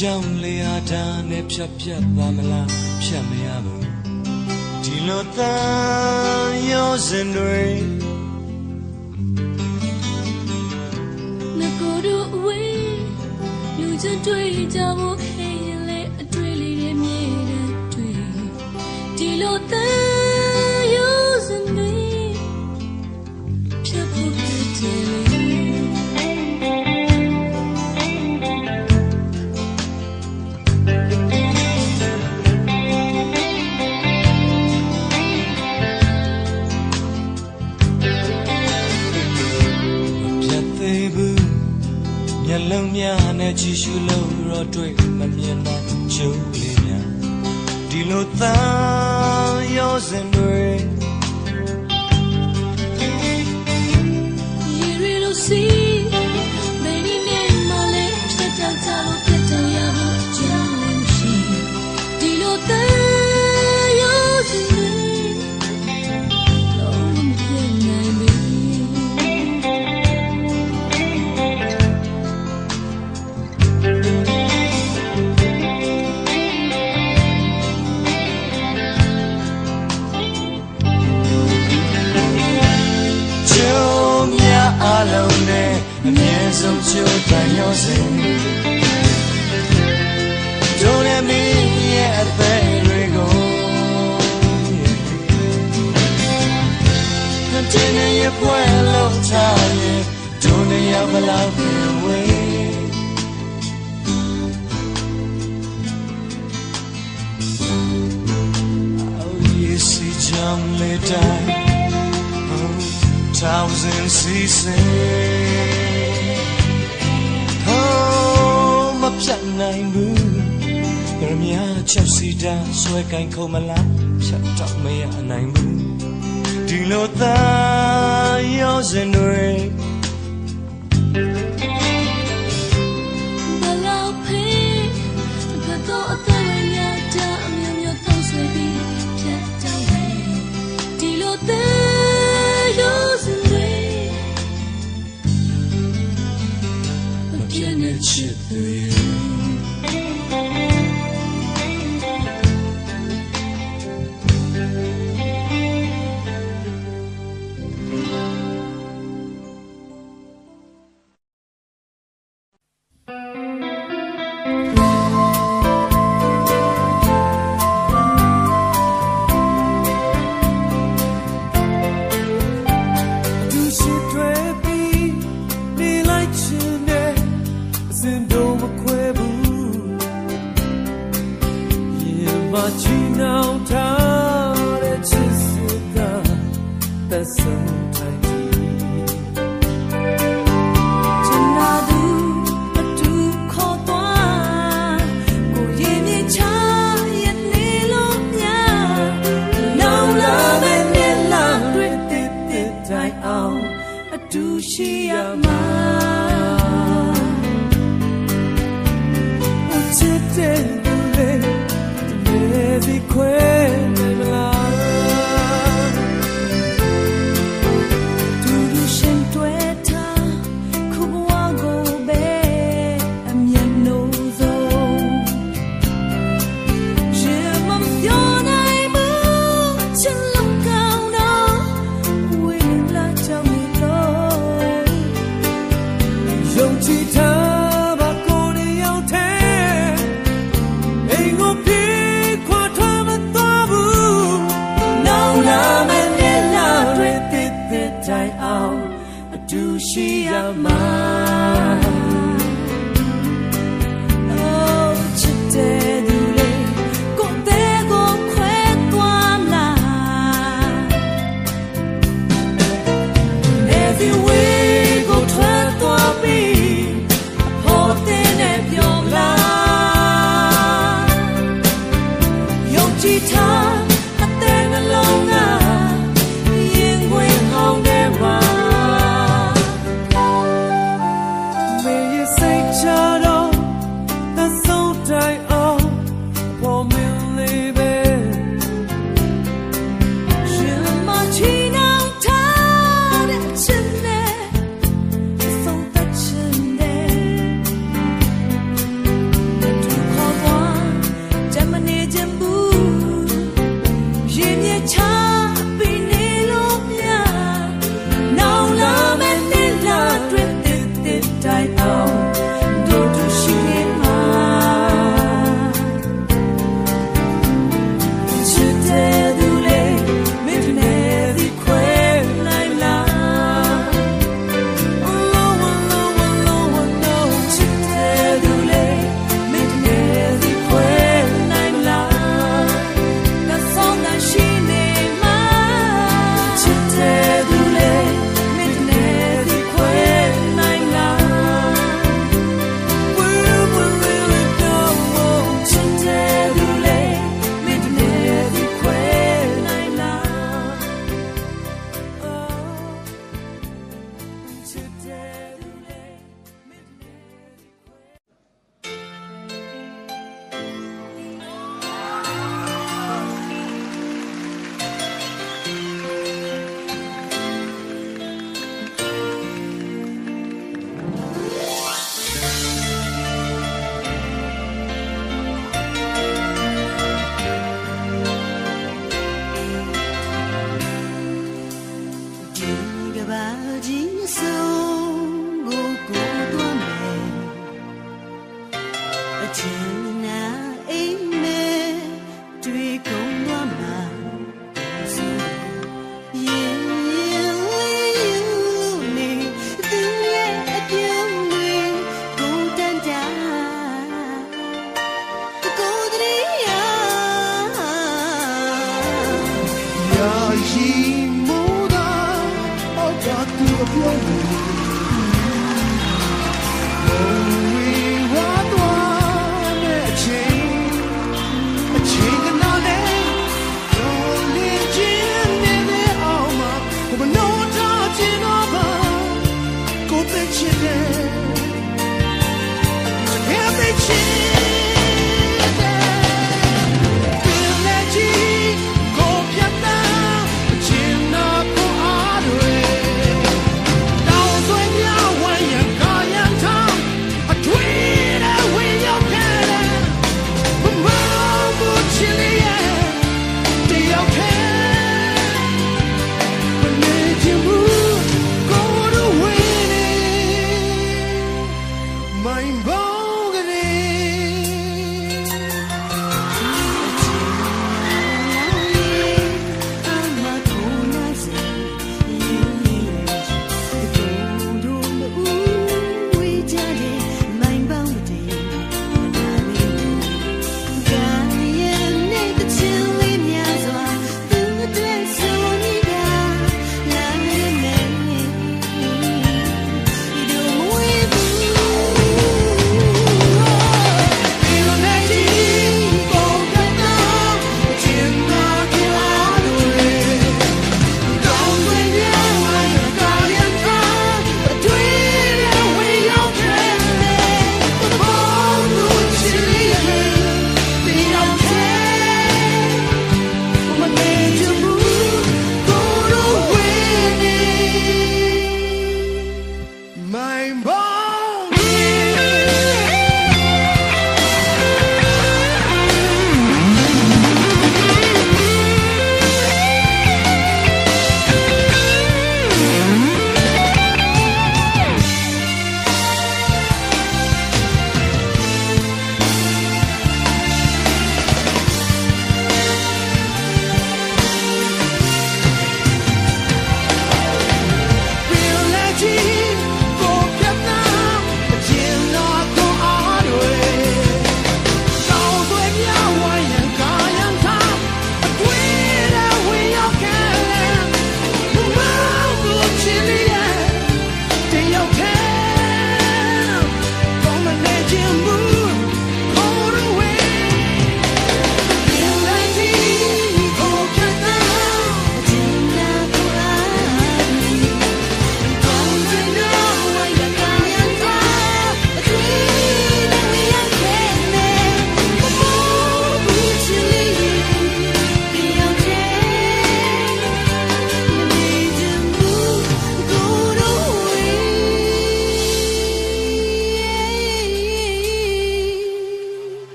ကြောင့်လေအားဒါနဲ့ဖြတ်ဖြတ်ပါမလားဖြတ်မရဘူးဒီလိုတန်ရောစင်တွေငါကိုယ်တို့ဝေးလူချင်းတွေ့ကြဘူး နဲ့ကြည့်ရှုလို့တော့တွေ့မမြင်တော့ကျုပ်လေးများဒီလိုသာရောစင်တွေ 心招大休息。Don't let me yet, baby, go. Don't let me pueblo tell you. Don't let me love you away. Jump me down, oh, thousand seasons. ဖြတ်နိုင်ဘူးရမရချက်စီတာဆွဲကင်ခုံမလားဖြတ်တော့မရနိုင်ဘူးဒီလိုသားရောစင်တွေ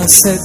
သာဆက်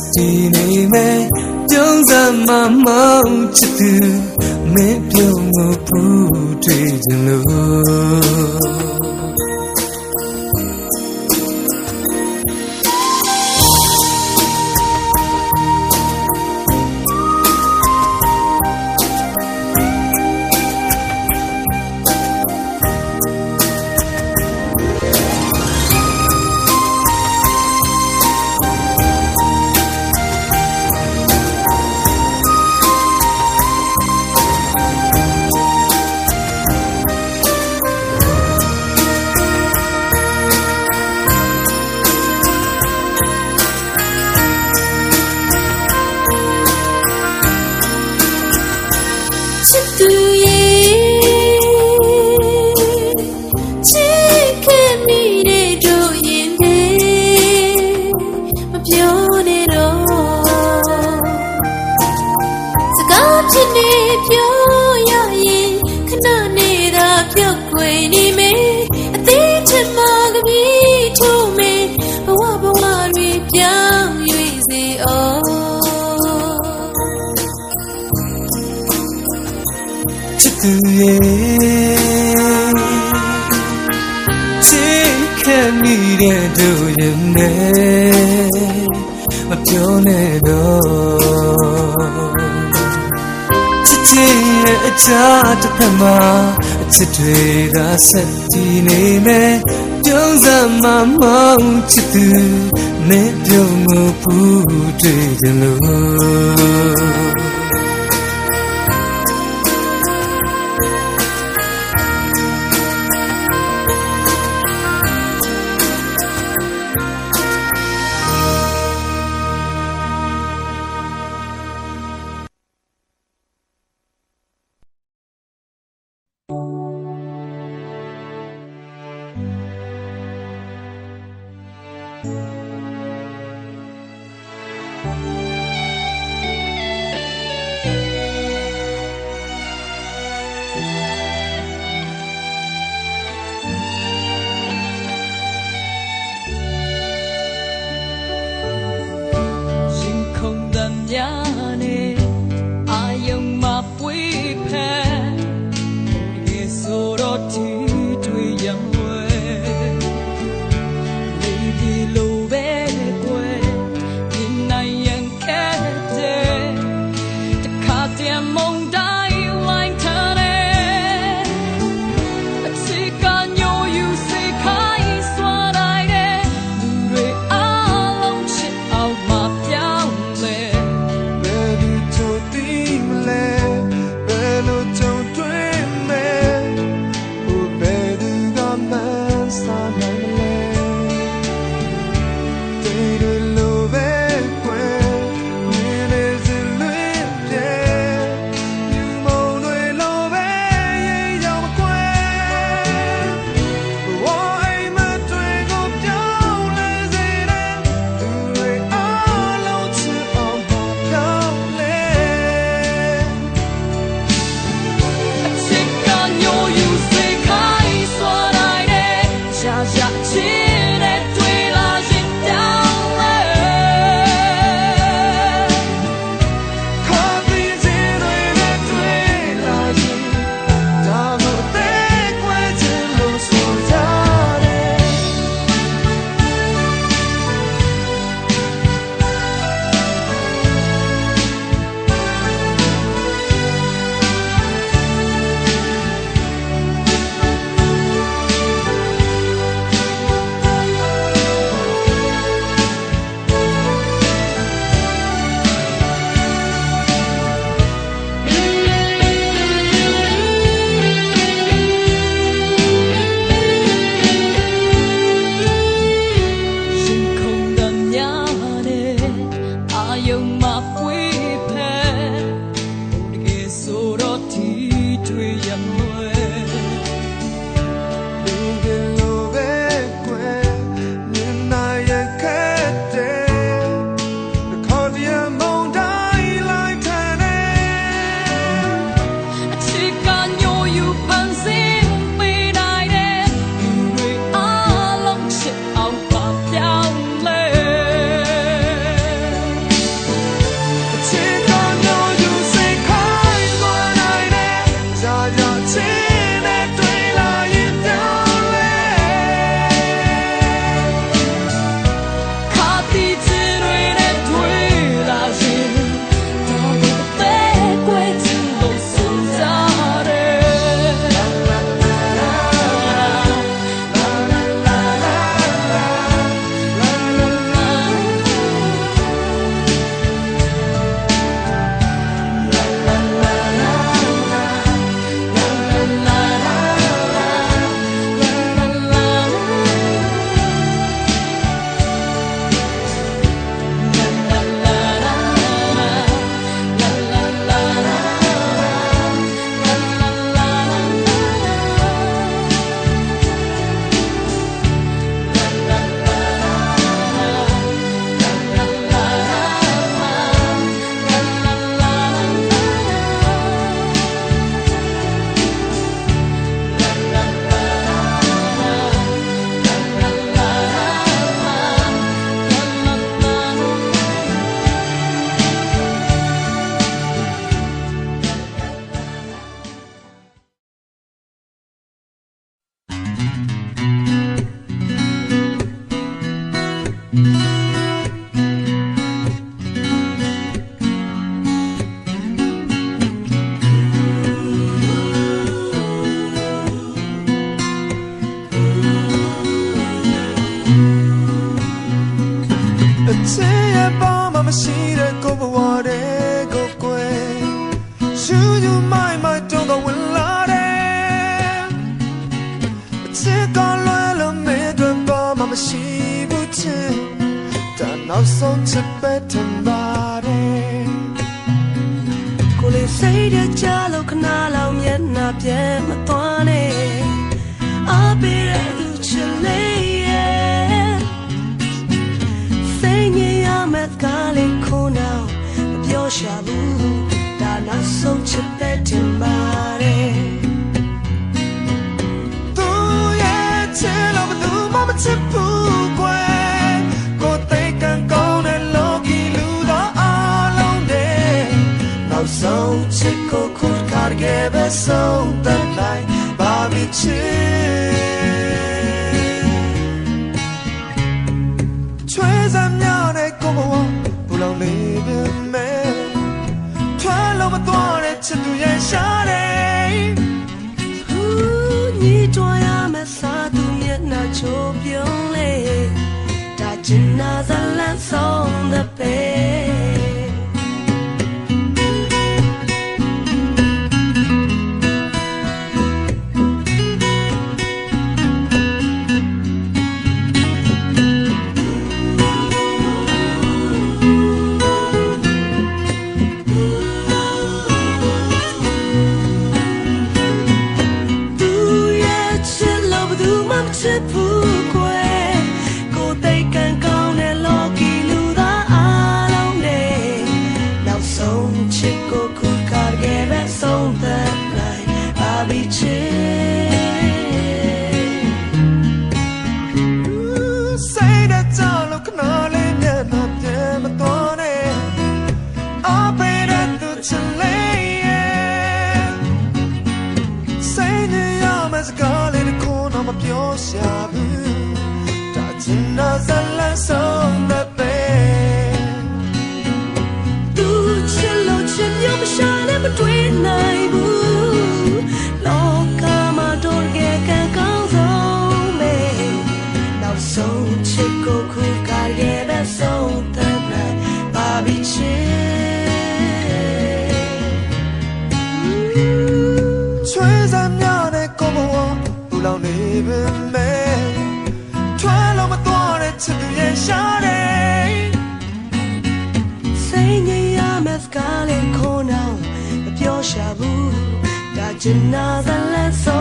ဒါ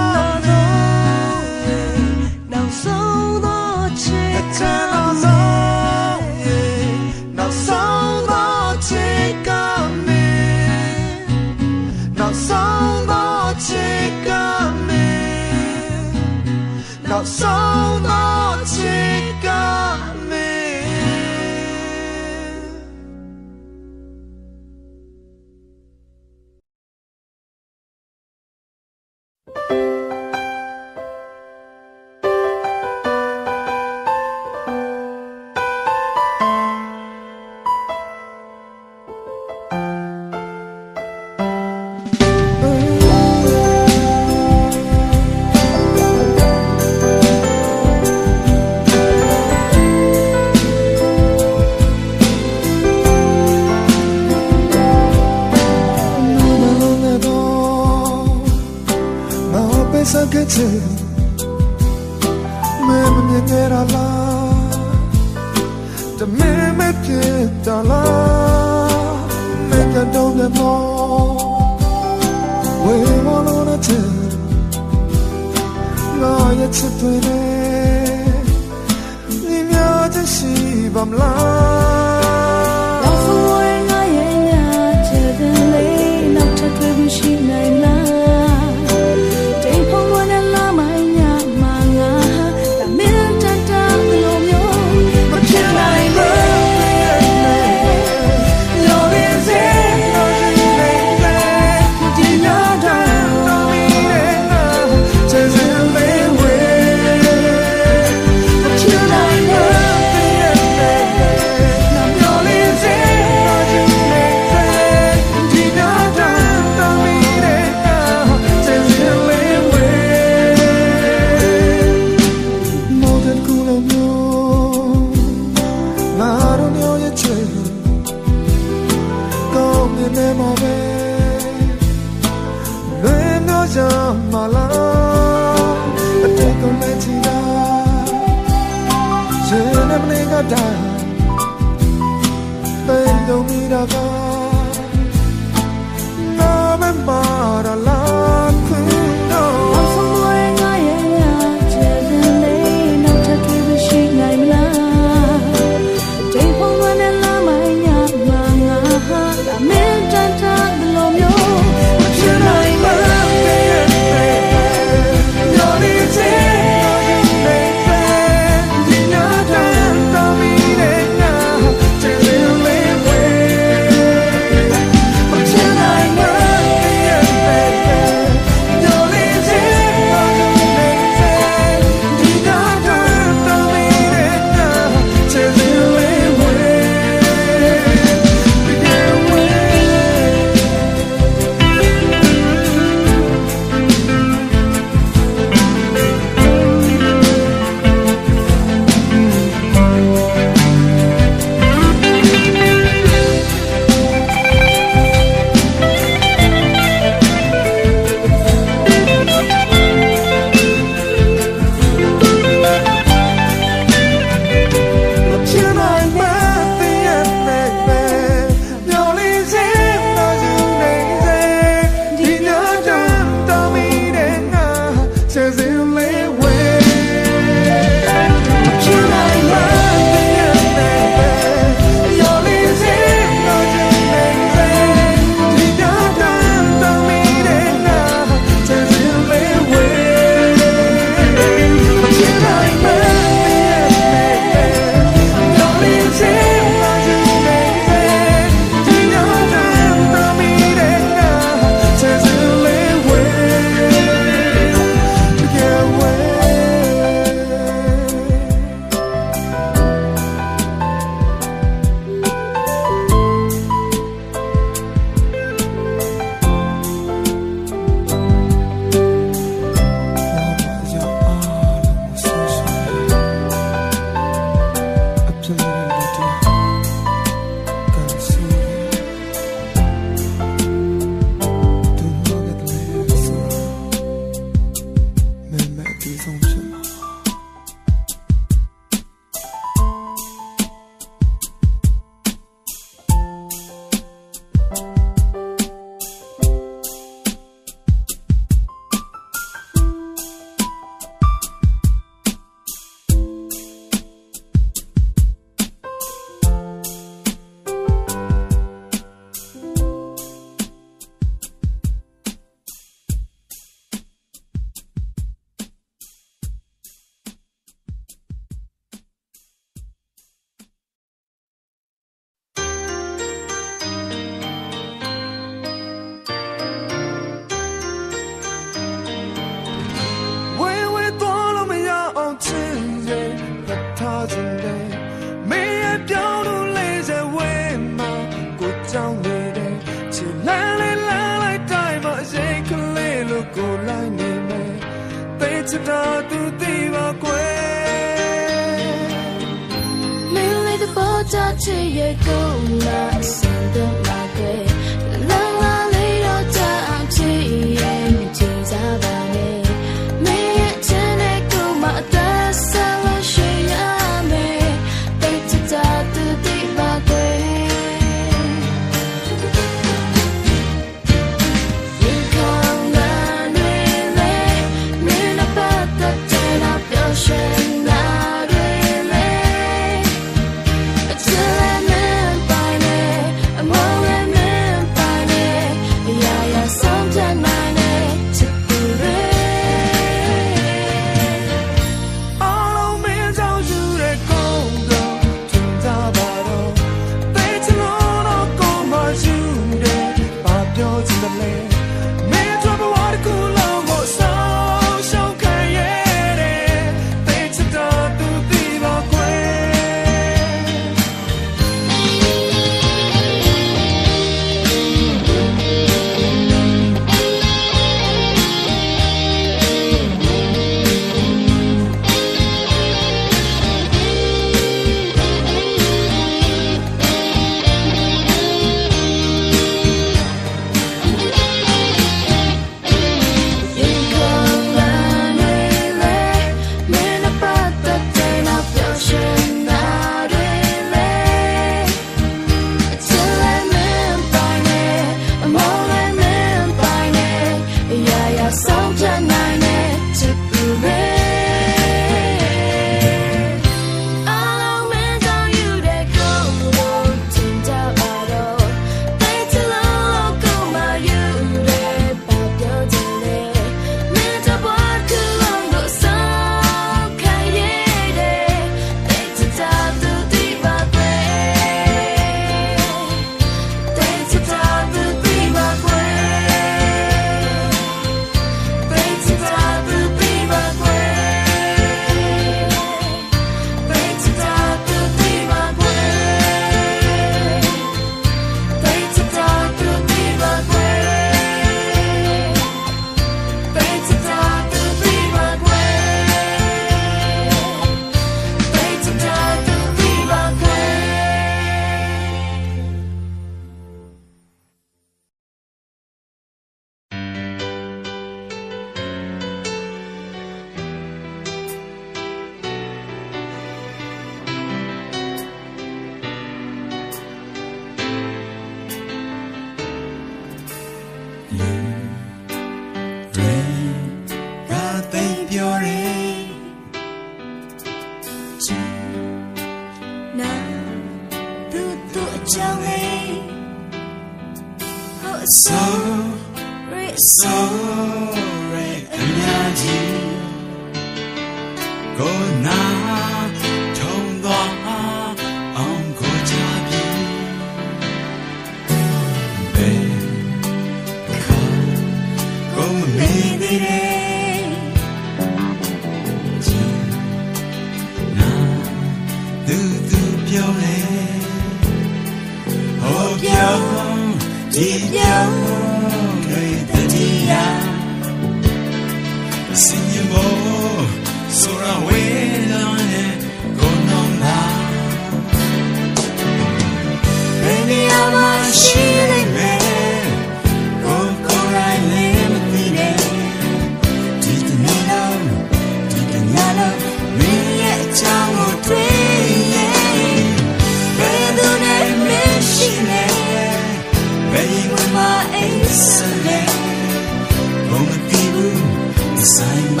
မ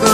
ဆို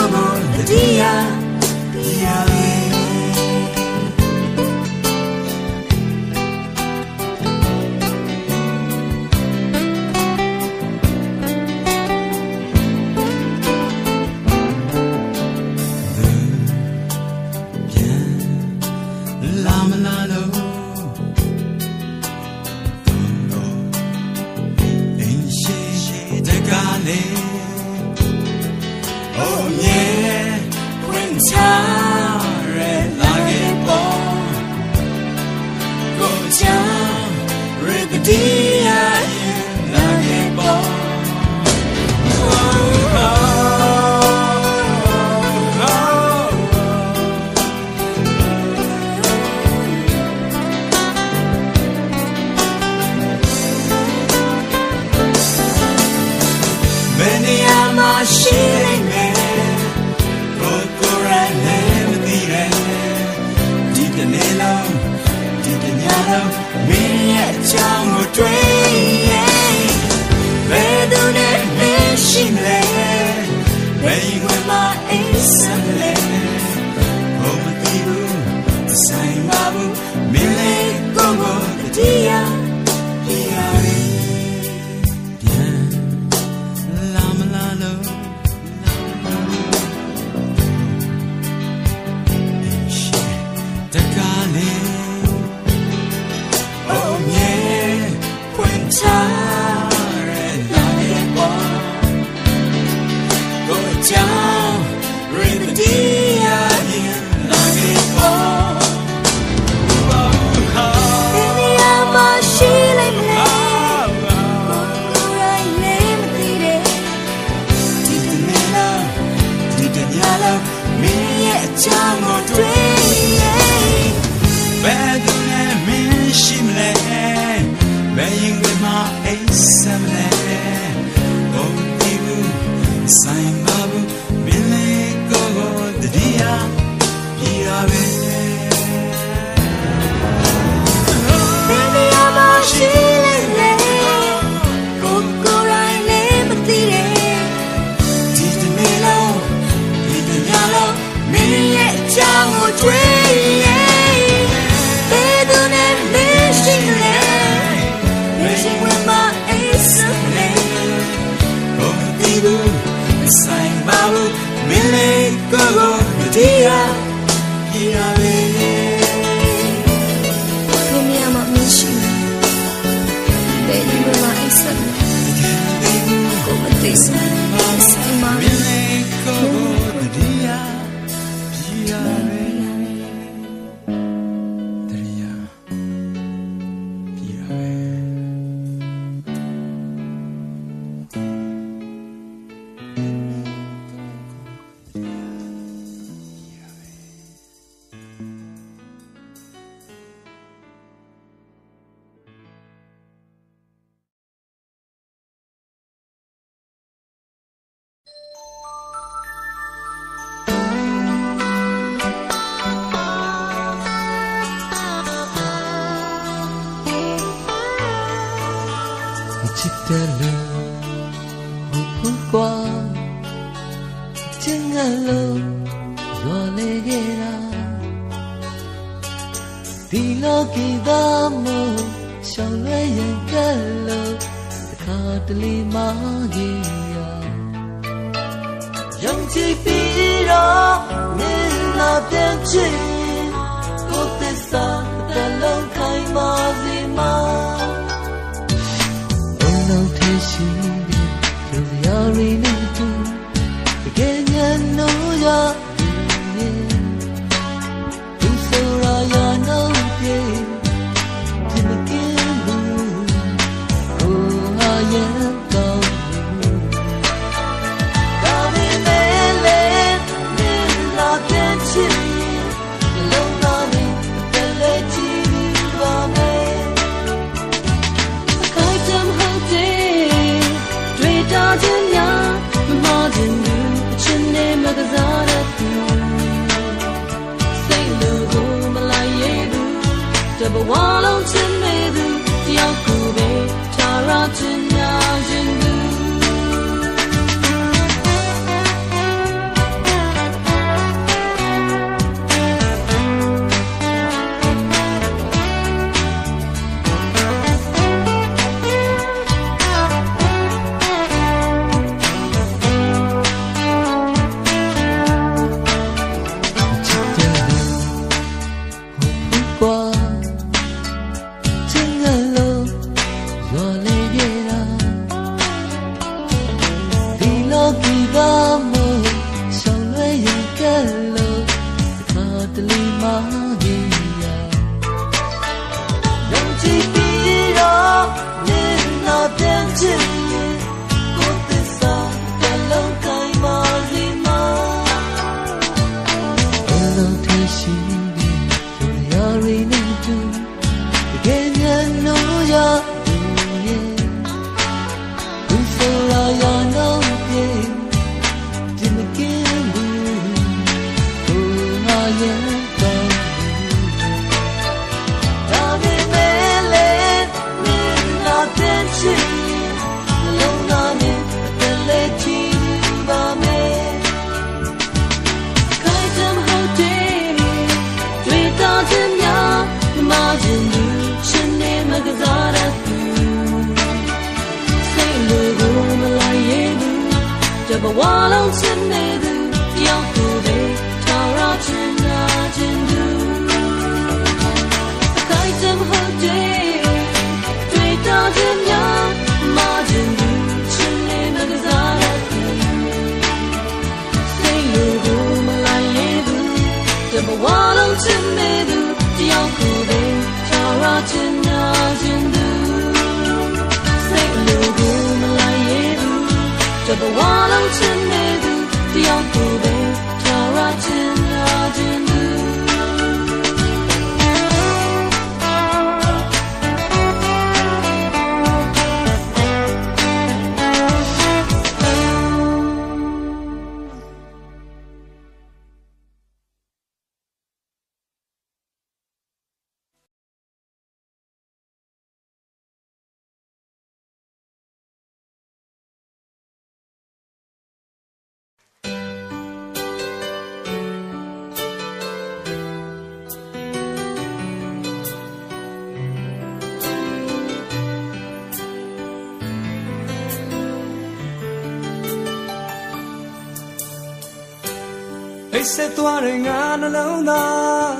တ်ဆက်သွားတဲ့ငါနှလုံးသား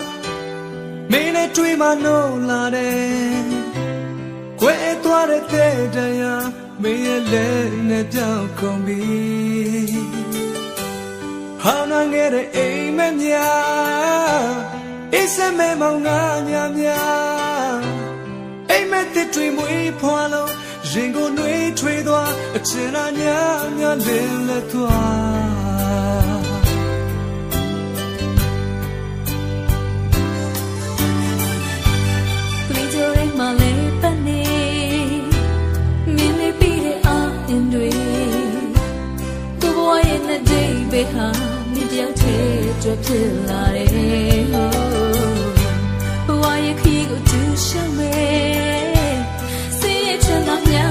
မင်းနဲ့တွေ့မှနှုတ်လာတယ်ခွဲသွားတဲ့တဲ့တရားမင်းရဲ့လက်နဲ့ပြောင်းကုန်ပြီဟောင်းနာငယ်တဲ့အိမ်မက်များအစ်စမဲမောင်ငါညာများအိမ်မက်တဲ့တွေ့မွေးဖွာလို့ရင်ကိုနှွေးထွေးသွားအချင်လာညာညာလင်းလက်သွား ပေးဟာမင်းတယောက်တည်းကြွဖြစ်လာတယ်ဘဝရဲ့ခရီးကိုတူရှောင်မယ်စေရချမ်းသာများ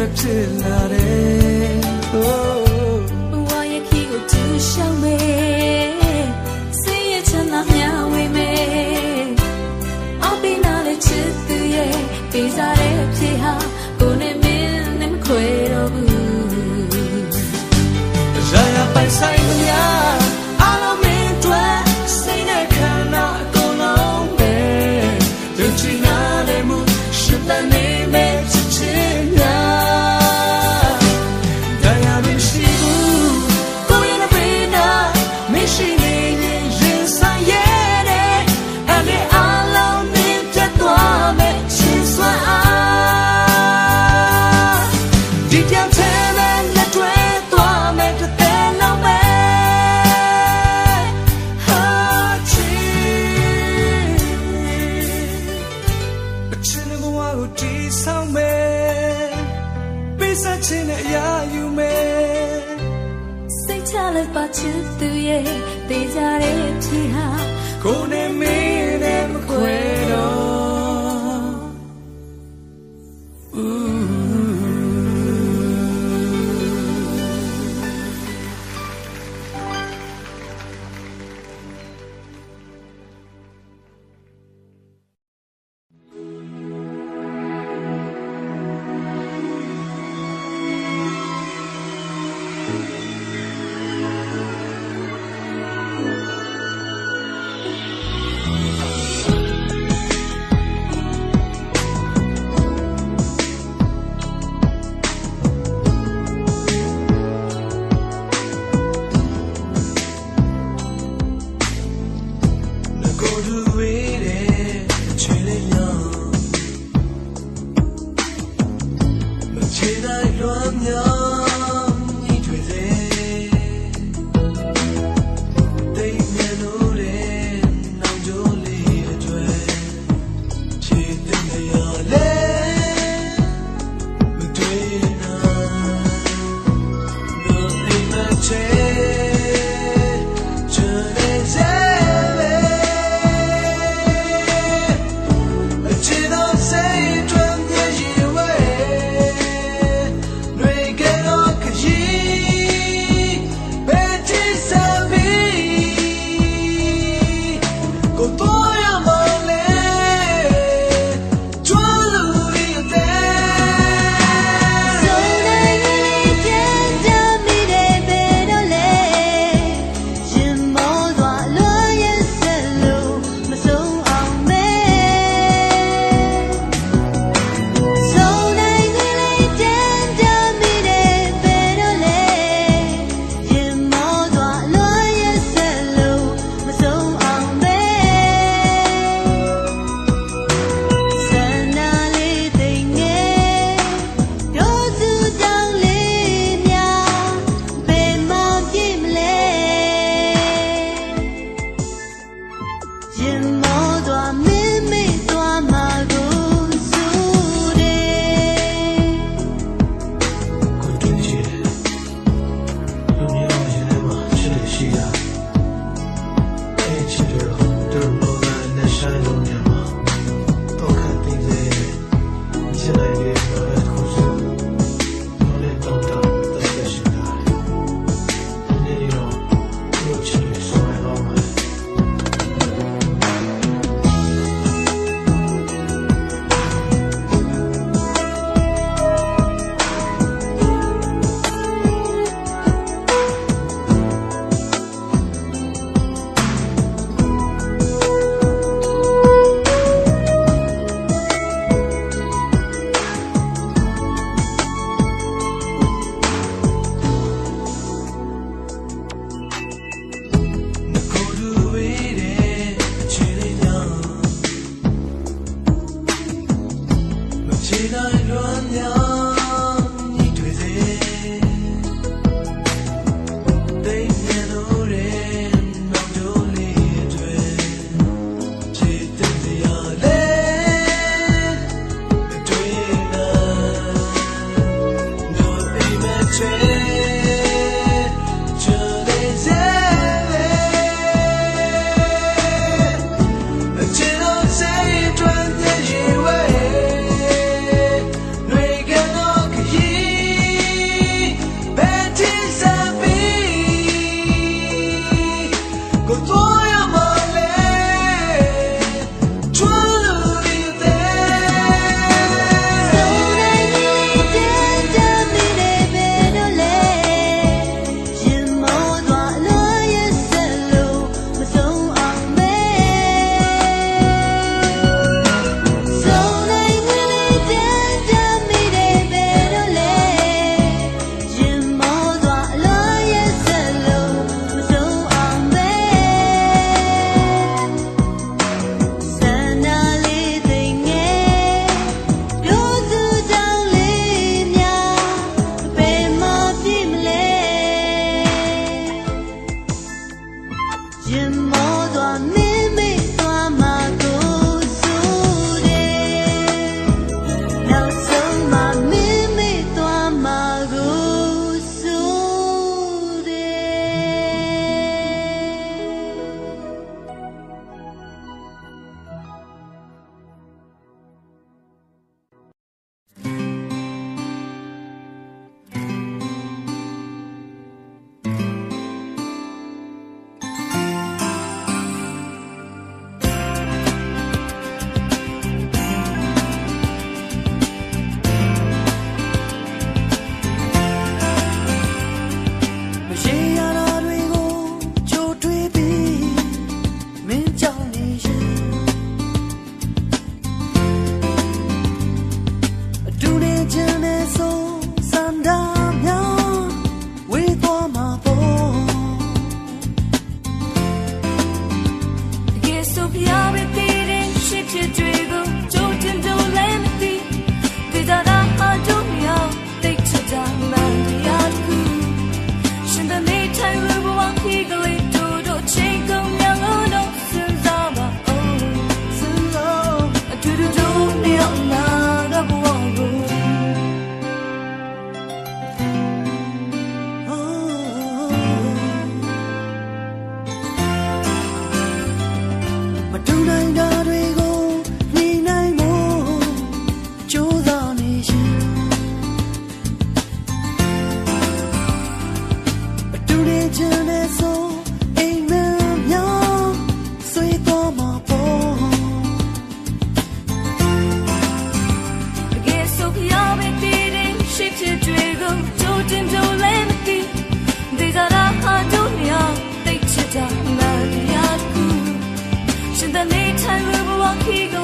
အတွက်ဖြစ်လာတယ် Oh ဘဝရဲ့ခီးကိုသူရှောင်မယ်စိတ်ရဲ့ချမ်းသာမျှဝေမယ်အောက်ပြီးနားလေချစ်သူရဲ့ပေးစားတဲ့ဖြစ်ဟာ keep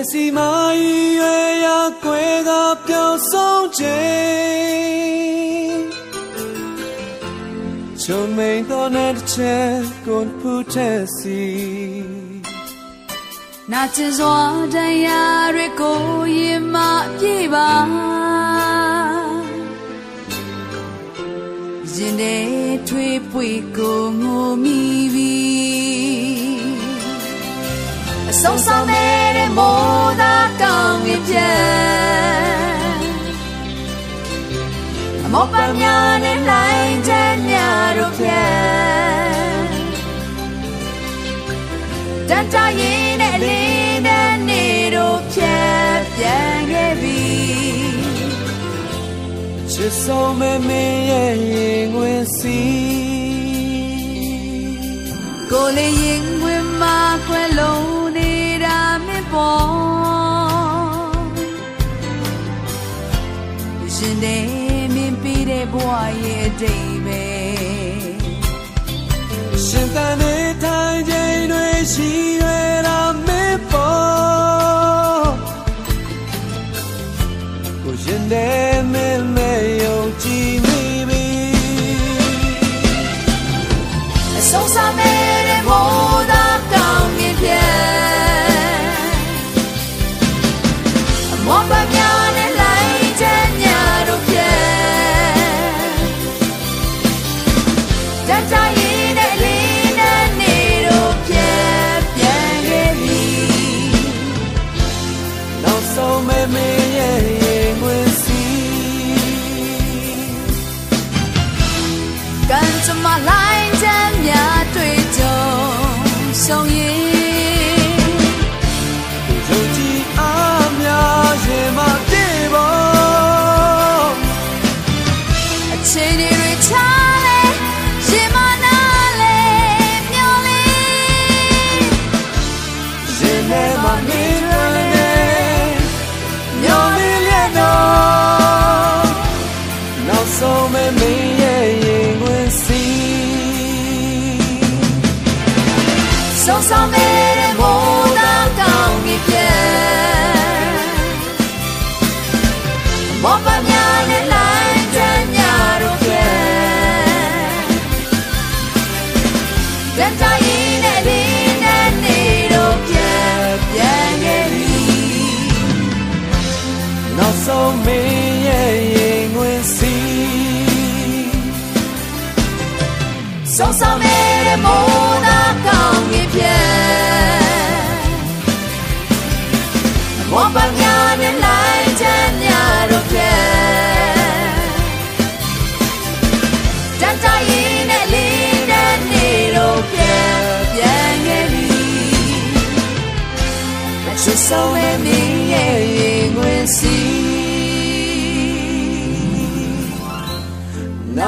月是蚂蚁，月牙归到表松间。就没到那的钱，滚不得西。那只说的呀，瑞古一马匹吧。人类退步，共我迷离。松松的。 မိုးသားကောင်းငင်ပြန်အမောပညာနဲ့နိုင်တဲ့ညတို့ပြန်တန်တရင်နဲ့အလေးနဲ့နေတို့ပြန်ပြန်ခဲ့ပြီချစ်ဆုံးမမင်းရဲ့ရင်ဝင်စီကိုလေး ရဲ့အတိမ်ပဲရှင်တန်တဲ့ထိုင်ခြင်းတွေရှိ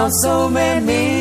နောက်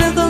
အ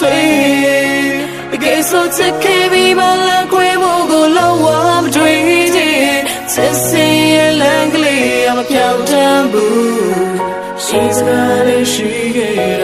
sweet တကယ်ဆိုချစ်ခဲ့ပြီးမလားခွေဖို့ကိုလုံးဝမတွေးခြင်းစစ်စင်ရဲ့လမ်းကလေးအမပြောင်းတမ်းဘူး She's gonna she get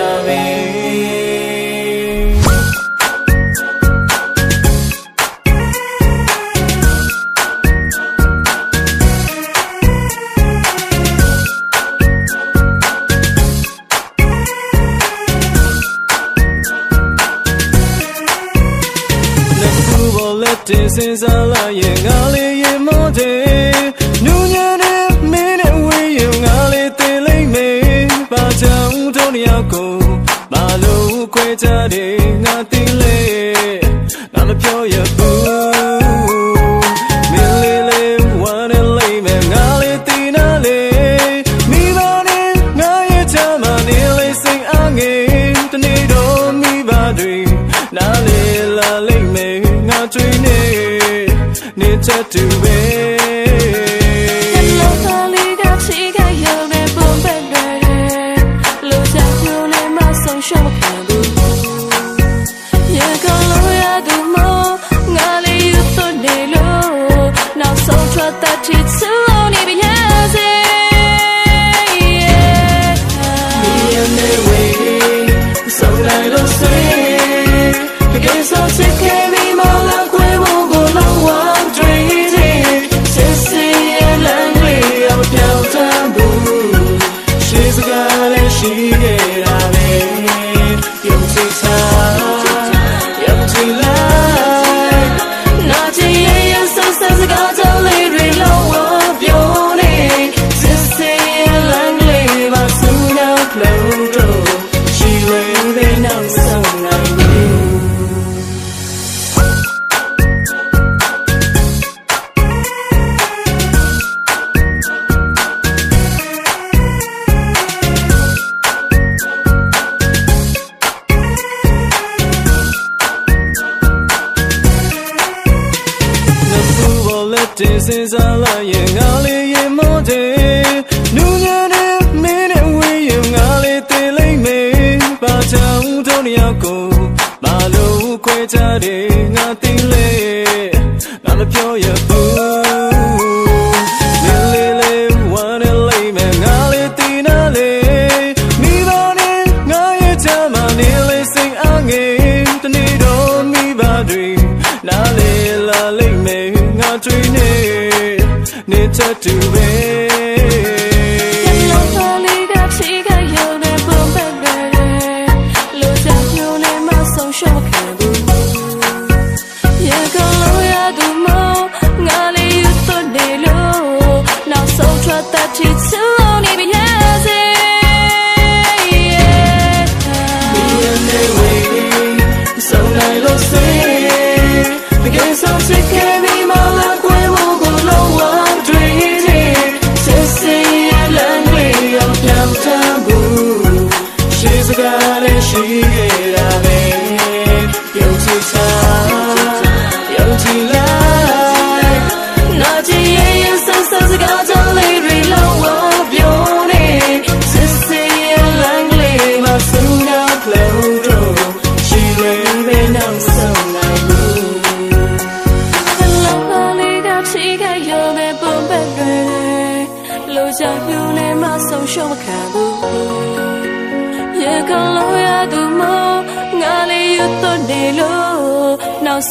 thought you'd soon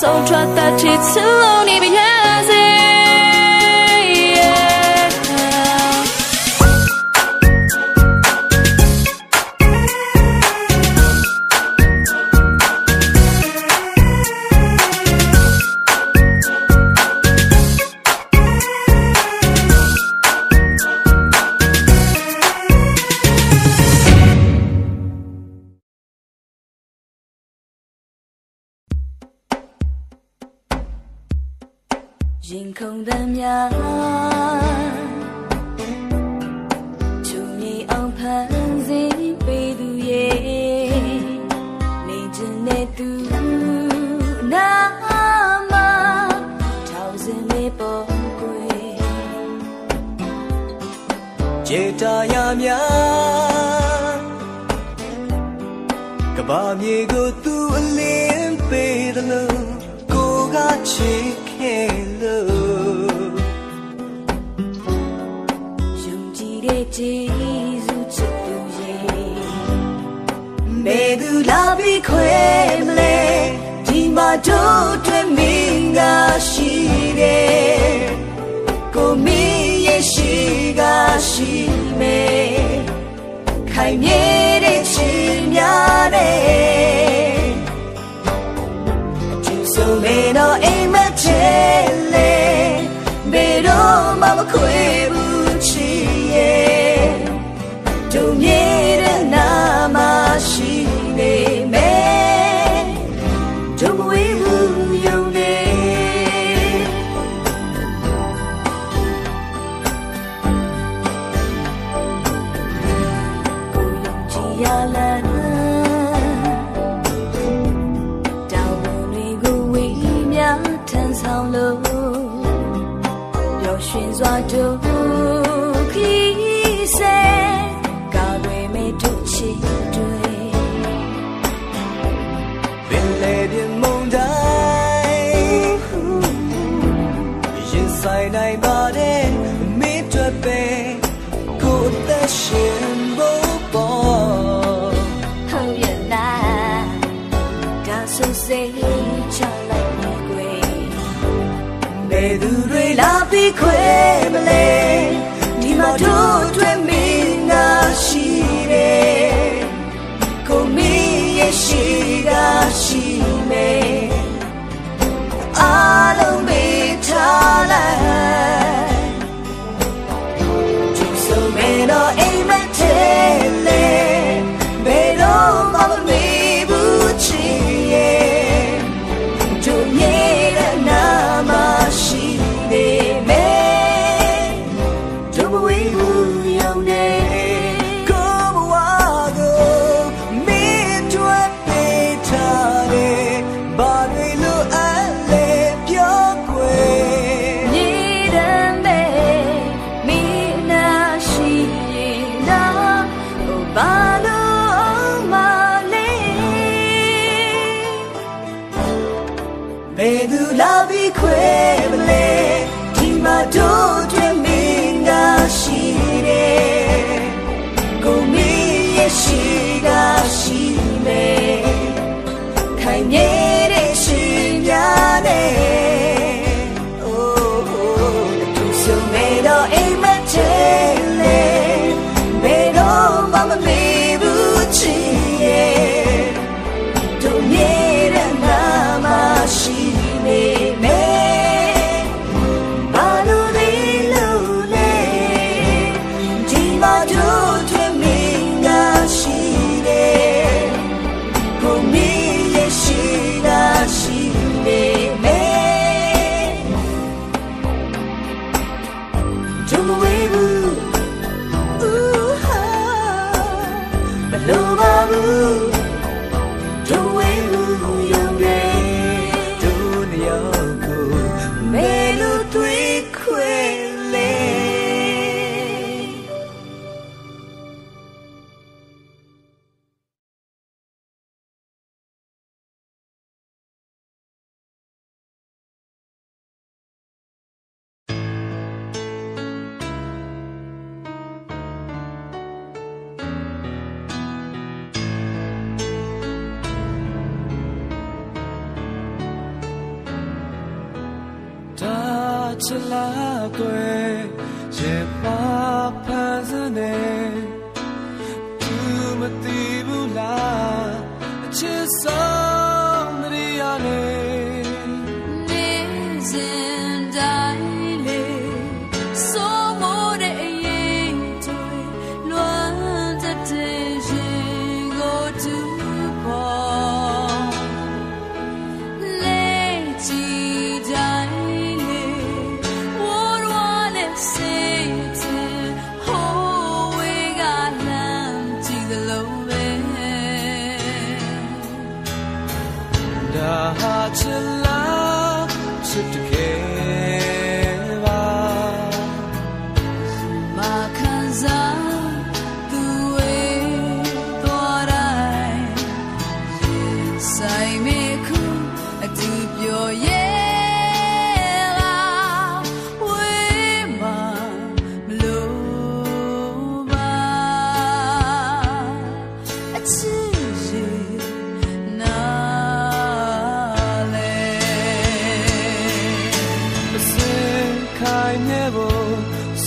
နောက်ဆုံးထွက်တဲ့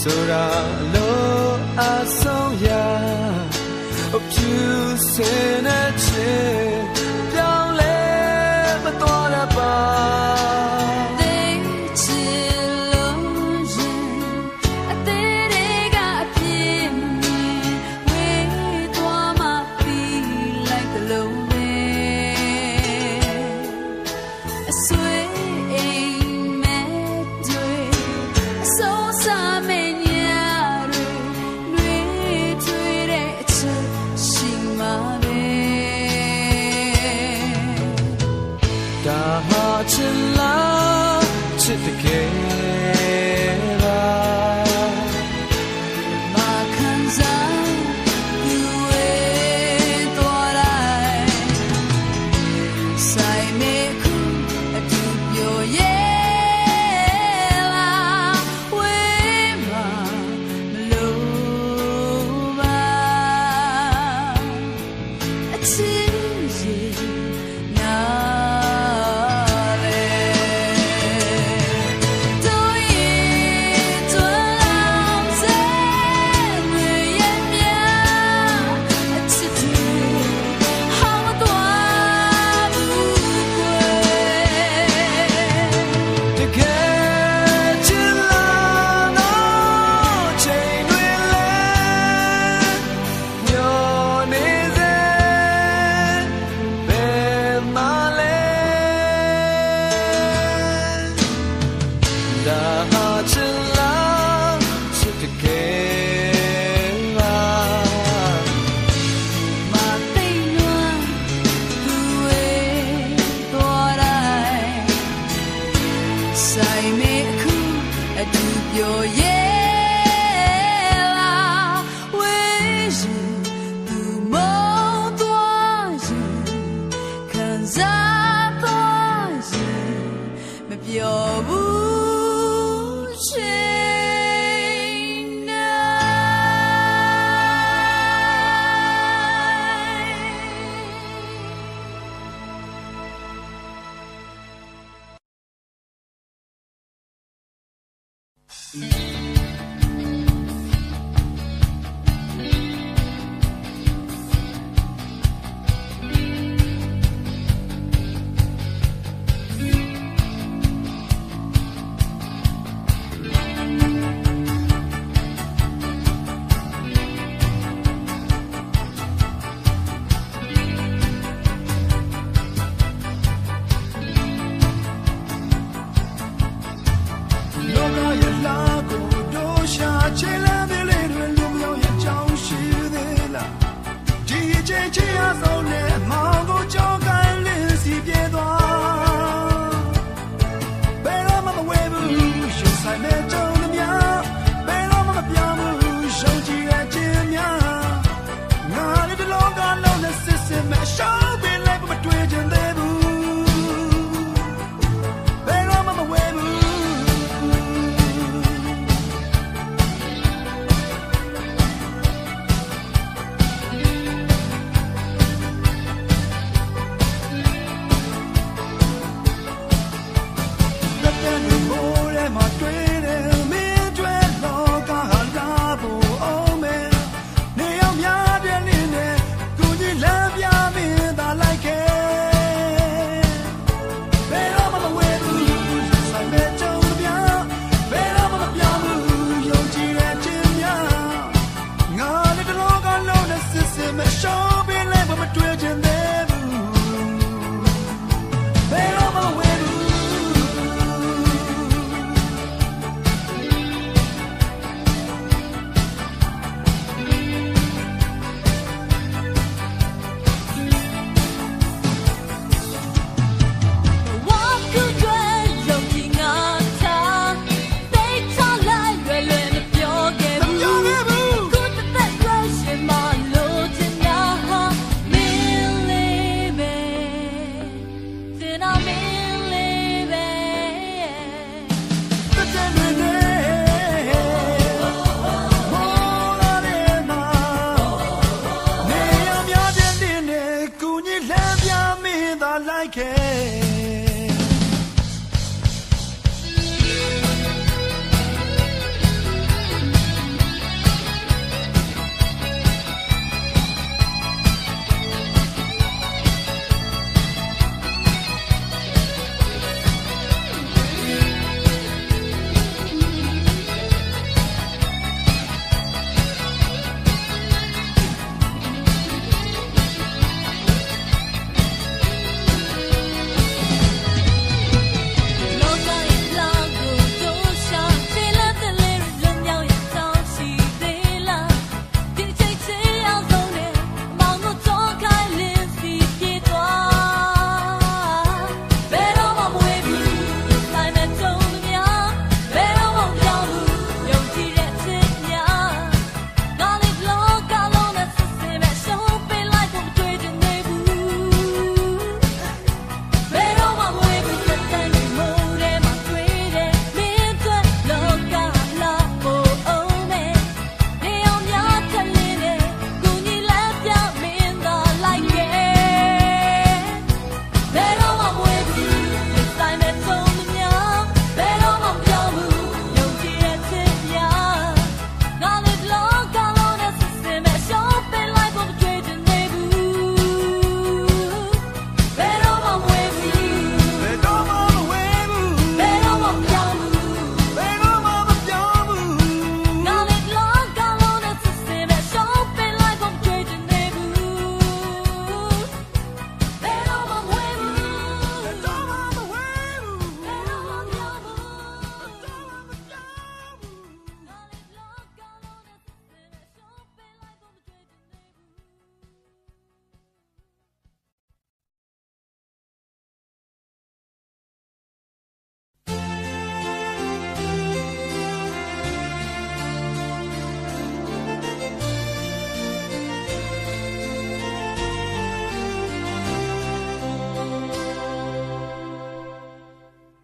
ဆိုတာလို့အဆုံးရအပြူစင်တဲ့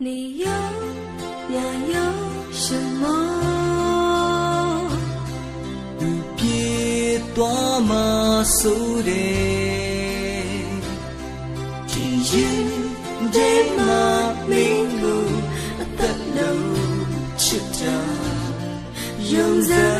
你又要有什么？别多么苏的，只因这么明路，但都知道，用在。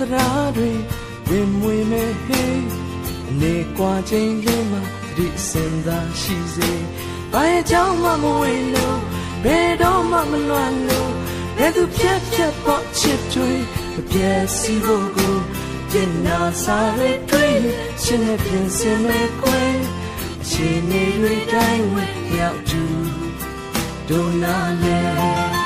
သရာတွေဝင်မွေမဲ့ဟေးအနေကွာချင်းလေးမှာသတိစင်သာရှိစေဘာရဲ့ကြောင့်မှမဝေလို့ဘယ်တော့မှမလွမ်းလို့ဘယ်သူဖြတ်ဖြတ်ပေါ့ချစ်တွေမပြည့်စုံဖို့ကိုကျင်နာစားရတွေ့ရှင်နဲ့ပြင်ဆင်မဲ့ကွယ်ရှင်နေတွေတိုင်းဝင်ရောက်သူဒုနာလဲ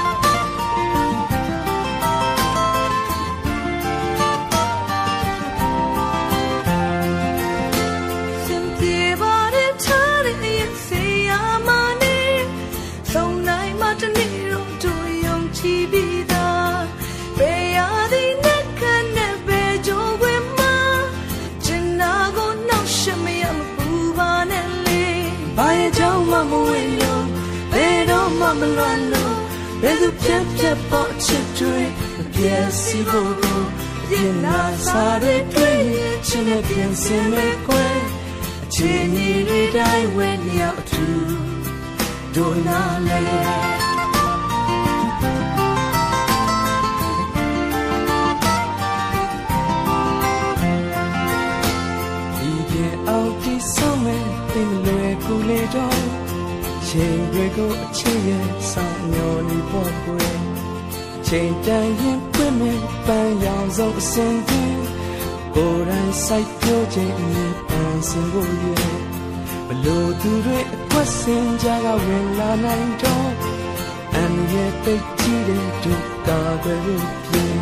မလွန်လို့ဘယ်သူဖြတ်ဖြတ်ပေါ့ချစ်တွေအပြည့်စီဖို့ကိုပြင်လာစားရတဲ့ချင်းနဲ့ပြင်စင်မဲ့ကွယ်အချိန်ကြီးတွေတိုင်းဝယ်လျောက်အထူးဒိုနာလေော် ချိန်တွေကိုအချစ်ရဲ့ဆောင်မျောနေပေါ်ကွယ်ချိန်တန်ရင်ပြည့်မဲ့ပန်းရောင်စုံအစင်တင်ကိုယ်တိုင်စိုက်ပျိုးခြင်းအမြင်ပန်းစင်ကိုရဲ့ဘလို့သူတွေအကွက်စင်ကြကဝင်လာနိုင်တော့အန်ရဲ့တိတ်ကြီးတဲ့ဒုက္ခတွေပြင်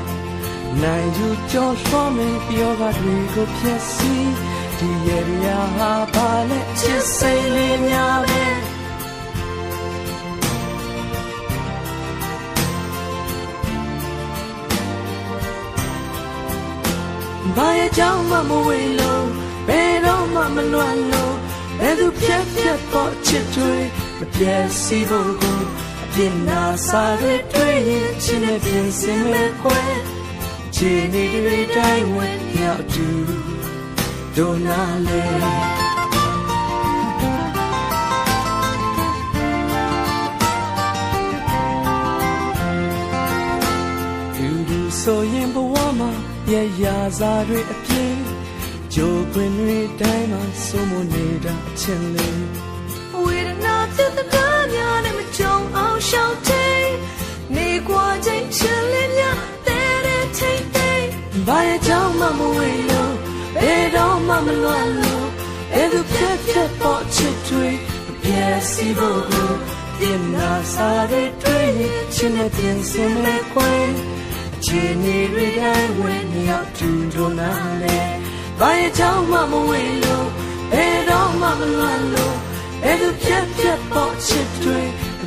နိုင်ယူကြောရွှားမယ်ပြောကတွေကိုဖြည့်ဆည်းဒီရဲ့ရဟာပါနဲ့ချစ်စိတ်လေးများပဲ ဘာရဲ့ကြောင့်မှမဝေလို့ဘယ်တော့မှမလွတ်လို့ဘယ်သူဖြတ်ဖြတ်ပေါ်ချစ်တွေမပြည့်စီဖို့ကိုအပြစ်နာစားတွေတွေ့ရင်ချစ်နဲ့ပြင်ဆင်မဲ့ခွဲခြေနေတွေတိုင်းဝင်ရောက်တူဒိုနာလေသူသူဆိုရင်ဘဝမှာ ရရစားတွေအပြည့်ကြိုးခွင်တွေတိုင်းမှာစိုးမနေတာအချင်းလေးဝေဒနာဖြစ်တဲ့များနဲ့မကြုံအောင်ရှောင်တိတ်နေကွာချိန်ချင်လေးများတဲ့တဲ့ထိတ်တိတ်ဘာရဲ့ကြောင့်မှမဝေလို့ဘယ်တော့မှမလွတ်လို့အဲ့သူဖြတ်ဖြတ်ပေါ်ချစ်တွေပြည့်စီဖို့ကိုပြင်နာစားတဲ့တွေ့ရင်ချင်တဲ့ပြင်စင်မဲ့ခွဲ ခြေနေတွေတိုင်းဝင်ရောက်တူတို့နာလေဘာရဲ့ကြောင့်မှမဝေလို့ဘယ်တော့မှမလွတ်လို့အဲ့သူဖြတ်ဖြတ်ပေါ်ချစ်တွေ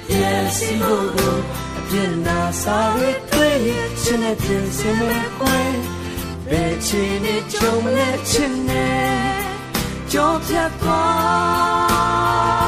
ပြည့်စီဖို့ကိုအပြစ်နာစားရတွေ့ရင်ချင်တဲ့ပြင်စင်မဲ့ခွဲဘယ်ချင်နေကြုံမလဲချင်နေကြောဖြတ်သွား